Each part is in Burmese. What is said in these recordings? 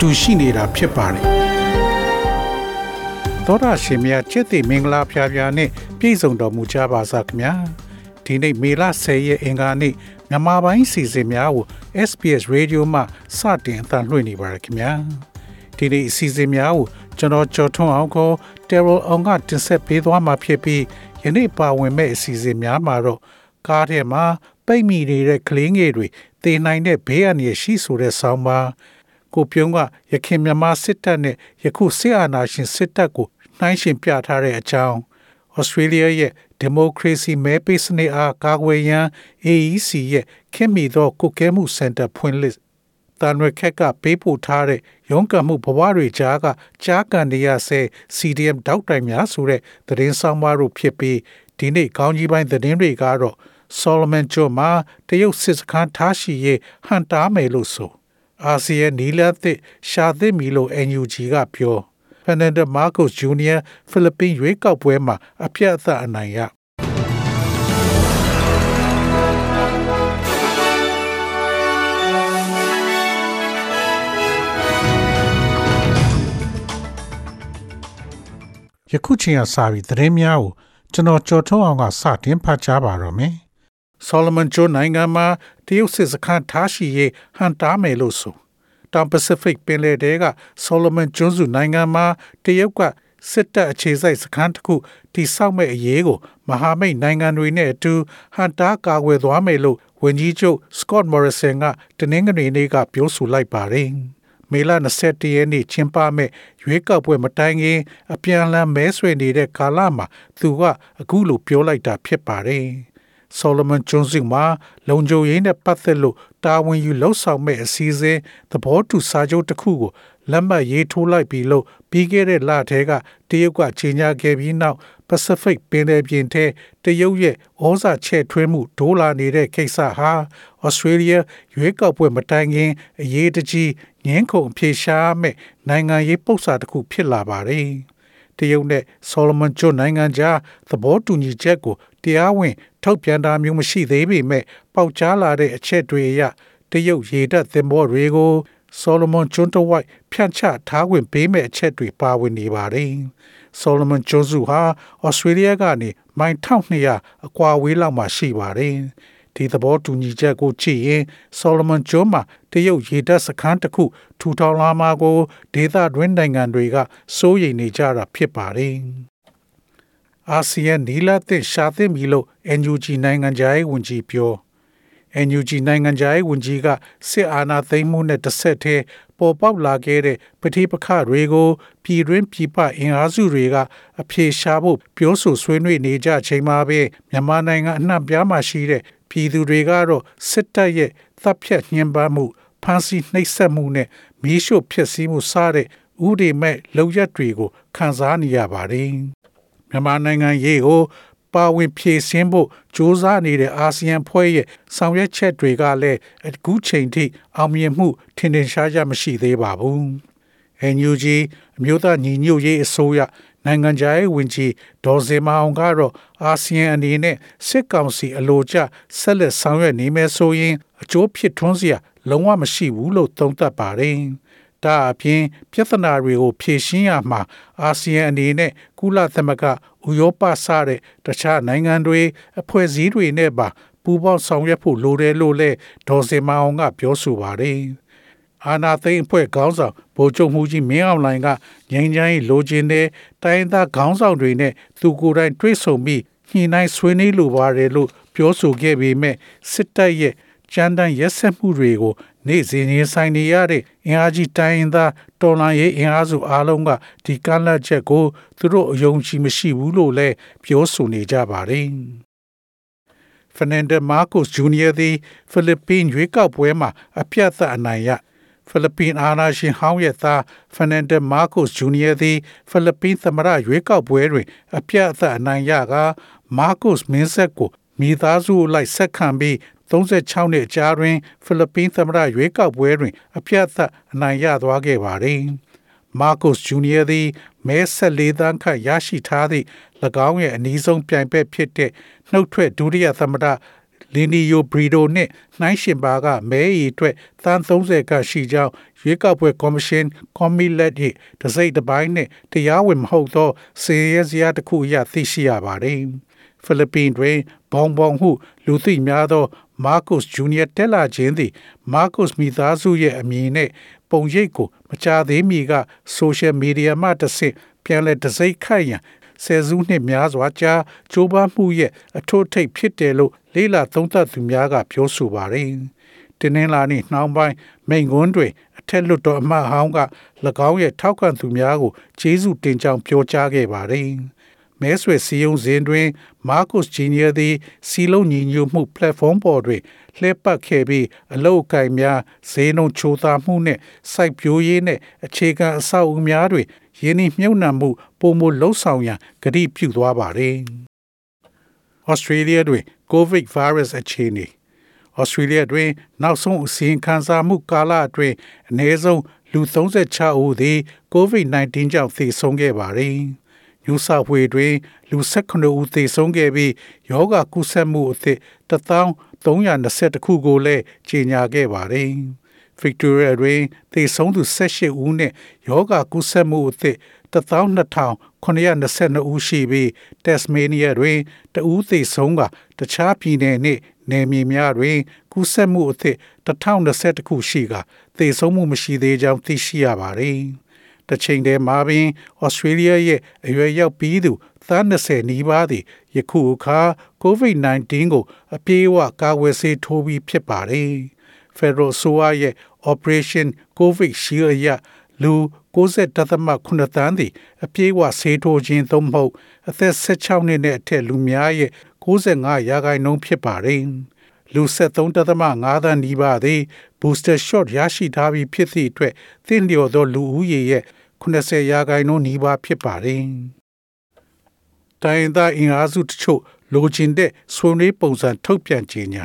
တူရှိနေတာဖြစ်ပါတယ်သောတာရှင်များချစ်တဲ့မင်္ဂလာဖျားဖျားနဲ့ပြည့်စုံတော်မူကြပါစားခင်ဗျာဒီနေ့မေလ10ရက်အင်္ဂါနေ့မြန်မာပိုင်းစီစဉ်များကို SPS Radio မှစတင်အသံလွှင့်နေပါရခင်ဗျာဒီနေ့အစီအစဉ်များကိုကျွန်တော်ကြော်ထွန်းအောင်ကို Terrell အောင်ကတင်ဆက်ပေးသွားမှာဖြစ်ပြီးယနေ့ပါဝင်မဲ့အစီအစဉ်များမှာတော့ကားထဲမှာပိတ်မိနေတဲ့ကလေးငယ်တွေတည်နိုင်တဲ့ဘေးအန္တရာယ်ရှိဆိုတဲ့ဆောင်းပါး ကိုပြုံးကရခင်မြန်မာစစ်တပ်နဲ့ယခုစစ်အာဏာရှင်စစ်တပ်ကိုနှိုင်းယှဉ်ပြထားတဲ့အကြောင်းဩစတြေးလျရဲ့ဒီမိုကရေစီမဲပေးစနစ်အားကာကွယ်ရန် AEC ရဲ့ခင်မီသောကုကဲမှုစင်တာဖွင့်လှစ်တန်ရခက်ကပေးပို့ထားတဲ့ရုံးကန်မှုဘဝတွေကြားကကြားကန်နေရဆဲ CDM တောက်တိုင်များဆိုတဲ့သတင်းဆောင်မတို့ဖြစ်ပြီးဒီနေ့ကောင်းကြီးပိုင်းသတင်းတွေကတော့ Solomon ကျွန်းမှာတရုတ်စစ်စခန်းထားရှိရေးဟန်တားမယ်လို့ဆို အာဆီယံနီလာသစ်ရှာသစ်မီလို့ NUG ကပြော Fernando Marcos Jr. ဖိလစ်ပင်းရွေးကောက်ပွဲမှာအပြတ်အသတ်အနိုင်ရယခုချိန်ကစာပြီးသတင်းများကိုကျွန်တော်ကြော်ထုတ်အောင်ကစတင်ဖတ်ကြားပါတော့မယ်။ Solomon ကျွန်းနိုင်ငံမှာတရုတ်စစ်စခန်းထားရှိရေးဟန်တားမယ်လို့ဆိုတောင်ပစိဖိတ်ပင်လယ်ထဲက Solomon ကျွန်းစုနိုင်ငံမှာတရုတ်ကစစ်တပ်အခြေစိုက်စခန်းတစ်ခုတိစောက်မဲ့အရေးကိုမဟာမိတ်နိုင်ငံတွေနဲ့အတူဟန်တားကာကွယ်သွားမယ်လို့ဝန်ကြီးချုပ် Scott Morrison ကတနင်္ဂနွေနေ့ကပြောဆိုလိုက်ပါတယ်။မေလ21ရက်နေ့ကျင်းပမဲ့ရွေးကောက်ပွဲမတိုင်ခင် အပြန်အလှန်မဲဆွေနေတဲ့ကာလမှာသူကအခုလိုပြောလိုက်တာဖြစ်ပါတယ်။ Solomon ကျွန်းစုမှာလုံခြုံရေးနဲ့ပတ်သက်လို့တာဝန်ယူလှုပ်ဆောင်မဲ့အစည်းအဝေးသဘောတူစာချုပ်တစ်ခုကိုလက်မှတ်ရေးထိုးလိုက်ပြီလို့ပြီးခဲ့တဲ့လထဲကတရုတ်ကကြေညာခဲ့ပြီးနောက် Pacific ပင်လယ်ပြင်ထဲတရုတ်ရဲ့ဩဇာချဲ့ထွေးမှုဒိုးလာနေတဲ့ကိစ္စဟာ Australia ရွေးကောက်ပွဲမတိုင်ခင် အရေးတကြီးငင်းခုန်အပြေရှားမဲ့နိုင်ငံရေးပု္ပ္ပစာတစ်ခုဖြစ်လာပါတယ်။တရုတ်နဲ့ဆော်လမန်ကျွန်းနိုင်ငံကြားသဘောတူညီချက်ကိုတရားဝင် ထုတ်ပြန်တာမျိုးမရှိသေးပေမဲ့ပေါက်ကြားလာတဲ့အချက်တွေအရတရုတ်ရေတပ်သင်္ဘောတွေကိုဆော်လမန်ကျွန်းတဝိုက်ဖြန့်ချထားဝင်ပေးမဲ့အချက်တွေပါဝင်နေပါတယ်။ဆော်လမန်ကျွန်းစုဟာဩစတြေးလျကနေမိုင်1200အကွာဝေးလောက်မှာရှိပါတယ်။ဒီသဘောတူညီချက်ကိုကြည့်ရင်ဆော်လမန်ကျွန်းမှာတရုတ်ရေတပ်စခန်းတစ်ခုထူထောင်လာမှာကိုဒေသတွင်းနိုင်ငံတွေကစိုးရိမ်နေကြတာဖြစ်ပါတယ်။ အာဆီယံနီလာသစ်ရှာသင့်ပြီလို့ NUG နိုင်ငံခြားရေးဝန်ကြီးပြော NUG နိုင်ငံခြားရေးဝန်ကြီးကစစ်အာဏာသိမ်းမှုနဲ့တစ်ဆက်တည်းပေါ်ပေါက်လာခဲ့တဲ့ပဋိပက္ခတွေကိုပြည်တွင်းပြည်ပအင်အားစုတွေကအပြေရှားဖို့ပြောဆိုဆွေးနွေးနေကြချိန်မှာပဲမြန်မာနိုင်ငံအနှံ့ပြားမှာရှိတဲ့ပြည်သူတွေကတော့စစ်တပ်ရဲ့တပ်ဖြတ်ညှဉ်းပန်းမှုဖမ်းဆီးနှိပ်စက်မှုနဲ့မီးရှို့ဖျက်ဆီးမှုစတဲ့ဥဒေမဲ့လောက်ရက်တွေကိုခံစားနေရပါတယ်။ မြန်မာနိုင်ငံရေးကိုပါဝင်ဖြည့်ဆင်းဖို့စ조사နေတဲ့အာဆီယံဖွဲ့ရဲ့ဆောင်ရွက်ချက်တွေကလည်းအခုချိန်ထိအောင်မြင်မှုထင်ထင်ရှားရှားမရှိသေးပါဘူး။ NUG အမျိုးသားညီညွတ်ရေးအစိုးရနိုင်ငံခြားရေးဝန်ကြီးဒေါ်စင်မအောင်ကတော့အာဆီယံအနေနဲ့စစ်ကောင်စီအလိုကျဆက်လက်ဆောင်ရွက်နေမယ်ဆိုရင်အကျိုးဖြစ်ထွန်းစရာလုံးဝမရှိဘူးလို့သုံးသပ်ပါတယ်။ ဒါအပြင်ပြဿနာတွေကိုဖြေရှင်းရမှာအာဆီယံအနေနဲ့ကုလသမဂ္ဂဥရောပစတဲ့တခြားနိုင်ငံတွေအဖွဲ့အစည်းတွေနဲ့ပါပူးပေါင်းဆောင်ရွက်ဖို့လိုတယ်လို့လည်းဒေါ်စင်မအောင်ကပြောဆိုပါတယ်။အာနာသိန်းအဖွဲ့ခေါင်းဆောင်ဗိုလ်ချုပ်မှုကြီးမင်းအောင်လှိုင်ကငြိမ်းချမ်းရေးလိုချင်တဲ့တိုင်းသားခေါင်းဆောင်တွေနဲ့သူကိုယ်တိုင်တွေ့ဆုံပြီးညှိနှိုင်းဆွေးနွေးလိုပါတယ်လို့ပြောဆိုခဲ့ပေမဲ့စစ်တပ်ရဲ့ကြမ်းတမ်းရက်စက်မှုတွေကို နေ့စဉ်ရင်ဆိုင်နေရတဲ့အင်အားကြီးတိုင်းသားတော်လှန်ရေးအင်အားစုအားလုံးကဒီကမ်းလှမ်းချက်ကိုသူတို့အယုံကြည်မရှိဘူးလို့လည်းပြောဆိုနေကြပါတယ်။ Fernando Marcos Jr. သည်ဖိလစ်ပင်းရွေးကောက်ပွဲမှာအပြတ်အသတ်အနိုင်ရဖိလစ်ပင်အာဏာရှင်ဟောင်းရဲ့သားဖာနန်ဒက်မာကိုစ်ဂျူနီယာသည်ဖိလစ်ပင်သမ္မတရွေးကောက်ပွဲတွင် အပြတ်အသတ်အနိုင်ရကမာကိုစ်မင်းဆက်ကိုမိသားစုလိုက်ဆက်ခံပြီး 36နှစ်ကြာတွင်ဖိလစ်ပင်သမ္မတရွေးကောက်ပွဲတွင်အပြတ်အသတ်အနိုင်ရသွားခဲ့ပါသည်မာကိုစ်ဂျူနီယာသည်မဲဆက်လေးသန်းခန့်ရရှိထားသည့်၎င်းရဲ့အနည်းဆုံးပြိုင်ဘက်ဖြစ်တဲ့နှုတ်ထွက်ဒုတိယသမ္မတလီနီယိုဘရီဒိုနှင့်နှိုင်းရှင်ပါကမဲရီအတွက်သန်း30ကရှိကြောင်းရွေးကောက်ပွဲကော်မရှင်ကွန်မီလက်၏တစိမ့်တစ်ပိုင်းနှင့်တရားဝင်မဟုတ်သောစေရစရာတစ်ခုအရသိရှိရပါသည်ဖိလစ်ပင်တွင်ဘောင်ဘောင်ဟုလူသိများသော မာကုစ်ဂျူနီယာတက်လာခြင်းသည်မာကုစ်မိသားစုရဲ့အမည်နှင့်ပုံရိပ်ကိုမကြသေးမီကဆိုရှယ်မီဒီယာမှတစ်ဆင့်ပြန်လည်တစိုက်ခိုက်ရန်ဆယ်စုနှစ်များစွာကြာကြိုးပမ်းမှုရဲ့အထွတ်ထိပ်ဖြစ်တယ်လို့လေးလာသုံးသပ်သူများကပြောဆိုပါတယ်။တင်းနှင်းလာနေ့နှောင်းပိုင်းမိန်ကွန်းတွေအထက်လွတ်တော်အမတ်ဟောင်းက၎င်းရဲ့ထောက်ခံသူများကိုကျေးဇူးတင်ကြောင်းပြောကြားခဲ့ပါတယ်။ မဲဆွယ်စီယုံစဉ်တွင်မာကုစ်ဂျီနီယာသည်စီလုံးညီညွတ်မှု platform ပေါ်တွင်လှည့်ပတ်ခဲ့ပြီးအလောက်အကိုင်များဈေးနှုန်းချိုးသားမှုနှင့်စိုက်ပျိုးရေးနှင့်အခြေခံအဆောက်အဦများတွင်ယင်းနှမြုပ်နှံမှုပုံမလှုပ်ဆောင်ရန်ကတိပြုသွားပါတယ်။ Australia တွင် COVID virus အခြေအနေ Australia တွင် နောက်ဆုံးအစီရင်ခံစာမှုကာလအတွင်းအနည်းဆုံးလူ36ဦးသည် COVID-19 ကြောင့်သေဆုံးခဲ့ပါတ ယ်။ New South Wales တွင် လူ18ဦးသေဆုံးခဲ့ပြီးယောဂကုသမှုအသစ်1320ခုကိုလည်းကြေညာခဲ့ပါတယ်။ Victoria တွင်သေဆုံးသူ18ဦးနဲ့ယောဂကုသမှုအသစ်12922ဦးရှိပြီး Tasmania တွင်တဦးသေဆုံးကတခြားပြည်နယ်နှင့်နယ်မြေများတွင်ကူးစက်မှုအသစ်1020ခုရှိကသေဆုံးမှုမရှိသေးကြောင်းသိရှိရပါသည်။ တချိန်တည်းမှာပင်ဩစတြေးလျရဲ့အရွယ်ရောက်ပြီးသူသား20နီးပါးသည်ယခုအခါ COVID-19 ကို အပြေးအဝကာကွယ်ဆေးထိုးပြီးဖြစ်ပါတယ်။ Federal ဆိုရရဲ့ Operation COVID Shield ရလူ60.8တန်းသည်အပြေးအဝဆေးထိုးခြင်းသို့မဟုတ်အသက်16နှစ်နဲ့အထက်လူများရဲ့65ရာခိုင်နှုန်းဖြစ်ပါတယ်။လူ73.5တန်းနီးပါးသည် booster shot ရရှိထားပြီးဖြစ်သည့်အတွက်သင့်လျော်သောလူဦးရေရဲ့ 80ရာခိုင်နှုန်းနီးပါးဖြစ်ပါတယ်။တိုင်းသားအင်အားစုတချို့လိုချင်တဲ့ဆွေးနွေးပုံစံထုတ်ပြန်ကြေညာ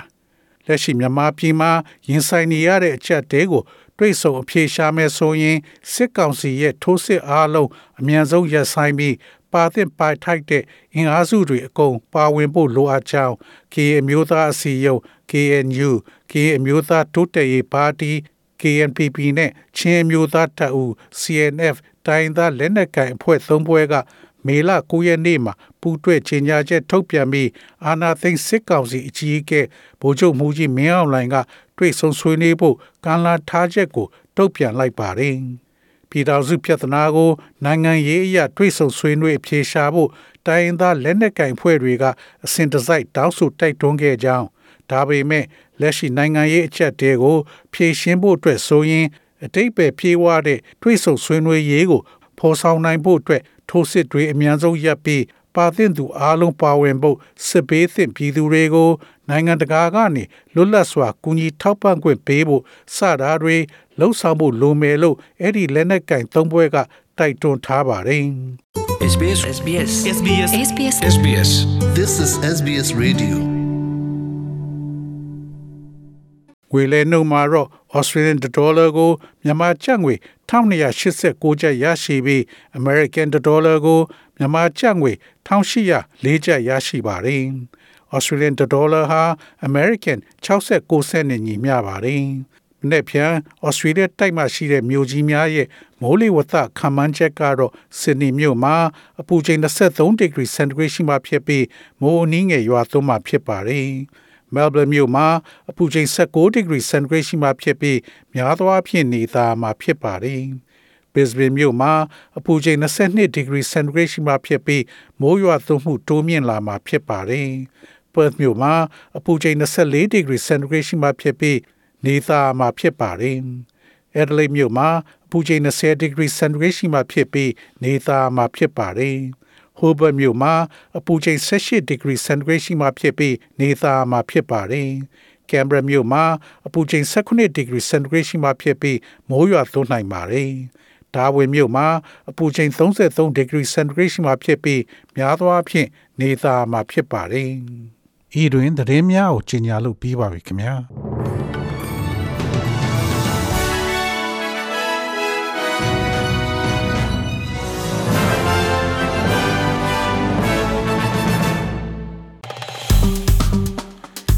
လက်ရှိမြန်မာပြည်မှာရင်ဆိုင်နေရတဲ့အချက်တဲကိုတွေးဆုံအဖြေရှာမယ်ဆိုရင်စစ်ကောင်စီရဲ့ထိုးစစ်အားလုံးအမြန်ဆုံးရပ်ဆိုင်းပြီးပါသင့်ပါထိုက်တဲ့အင်အားစုတွေအကုန်ပါဝင်ဖို့လိုအပ်ကြောင်း KA အမျိုးသားအစည်းအရုံး KNU KA အမျိုးသားတိုးတက်ရေးပါတီ KNPP နဲ့ချင်းအမျိုးသားတပ်ဦး CNF တိုင်းသားလက်နက်ကိုင်အဖွဲ့သုံးဖွဲ့ကမေလ9ရက်နေ့မှာပူးတွဲကြေညာချက်ထုတ်ပြန်ပြီးအာဏာသိမ်းစစ်ကောင်စီအကြီးအကဲဗိုလ်ချုပ်မှုကြီးမင်းအောင်လှိုင်ကတွေ့ဆုံဆွေးနွေးဖို့ကမ်းလှမ်းထားချက်ကိုတုံ့ပြန်လိုက်ပါတယ်။ပြည်ထောင်စုပြဿနာကိုနိုင်ငံရေးအရတွေ့ဆုံဆွေးနွေးအဖြေရှာဖို့တိုင်းသားလက်နက်ကင်ဖွဲ့တွေကအစဉ်တစိုက်တောင်းဆိုတိုက်တွန်းခဲ့ကြောင်းဒါပေမဲ့ လက်ရှိနိုင်ငံရေးအချက်တဲကိုဖြေရှင်းဖို့အတွက်ဆိုရင်အတိတ်ပဲပြေးဝတဲ့တွေ့ဆုံဆွေးနွေးရေးကိုဖော်ဆောင်နိုင်ဖို့အတွက်ထိုးစစ်တွေအများဆုံးရပ်ပြီးပါသင့်သူအားလုံးပါဝင်ဖို့စစ်ပေးသင့်ပြည်သူတွေကိုနိုင်ငံတကာကနေလွတ်လပ်စွာကူညီထောက်ပံ့ခွင့်ပေးဖို့စတာတွေလှုံ့ဆော်ဖို့လိုမယ်လို့အဲ့ဒီလက်နက်ကင်သုံးဘွဲကတိုက်တွန်းထားပါတယ် SBS SBS SBS SBS SBS This is SBS Radio. ငွေလဲနှုန်းမှာတော့ Australian dollar ကိုမြန်မာကျပ်ငွေ1289ကျပ်ရရှိပြီး American dollar ကိုမြန်မာကျပ်ငွေ1804ကျပ်ရရှိပါတယ်။ Australian dollar ဟာ American 69စက်နဲ့ညီမျှပါတယ်။မနေ့ဖြန် Australia တိုက်မှာရှိတဲ့မြို့ကြီးများရဲ့မိုးလေဝသခန့်မှန်းချက်ကတော့ Sydney မြို့မှာအပူချိန်23 degree centigrade ရှိမှဖြစ်ပြီးမိုးအနည်းငယ်ရွာသွန်းမှဖြစ်ပါတယ်။ Melbourne မြို့မှာအပူချိန်16 degree centigrade ရှိမှဖြစ်ပြီးများသောအားဖြင့်နေသားမှာဖြစ်ပါတယ်။ Brisbane မြို့မှာအပူချိန်22 degree centigrade ရှိမှဖြစ်ပြီးမိုးရွာသွန်းမှုတိုးမြင့်လာမှာဖြစ်ပါတယ်။ Perth မြို့မှာအပူချိန်24 degree centigrade ရှိမှဖြစ်ပြီးနေသားမှာဖြစ်ပါတယ်။ Adelaide မြို့မှာအပူချိန်20 degree centigrade ရှိမှဖြစ်ပြီးနေသားမှာဖြစ်ပါ တယ်။ Hobart မြို့မှာအပူချိန်18 degree centigrade ရှိမှဖြစ်ပြီးနေသားမှာဖြစ်ပါတယ်ကင်ဘရာမြို့မှာအပူချိန်18ဒီဂရီစင်တီဂရိတ်ရှိမှဖြစ်ပြီးမိုးရွာသွန်းနိုင်ပါတယ်။ဒါဝင်မြို့မှာအပူချိန်33ဒီဂရီစင်တီဂရိတ်ရှိမှဖြစ်ပြီးများသောအားဖြင့်နေသားမှာဖြစ်ပါတယ်။ဤတွင်သတင်းများကိုကြီးညာလို့ပြီးပါပြီခင်ဗျာ။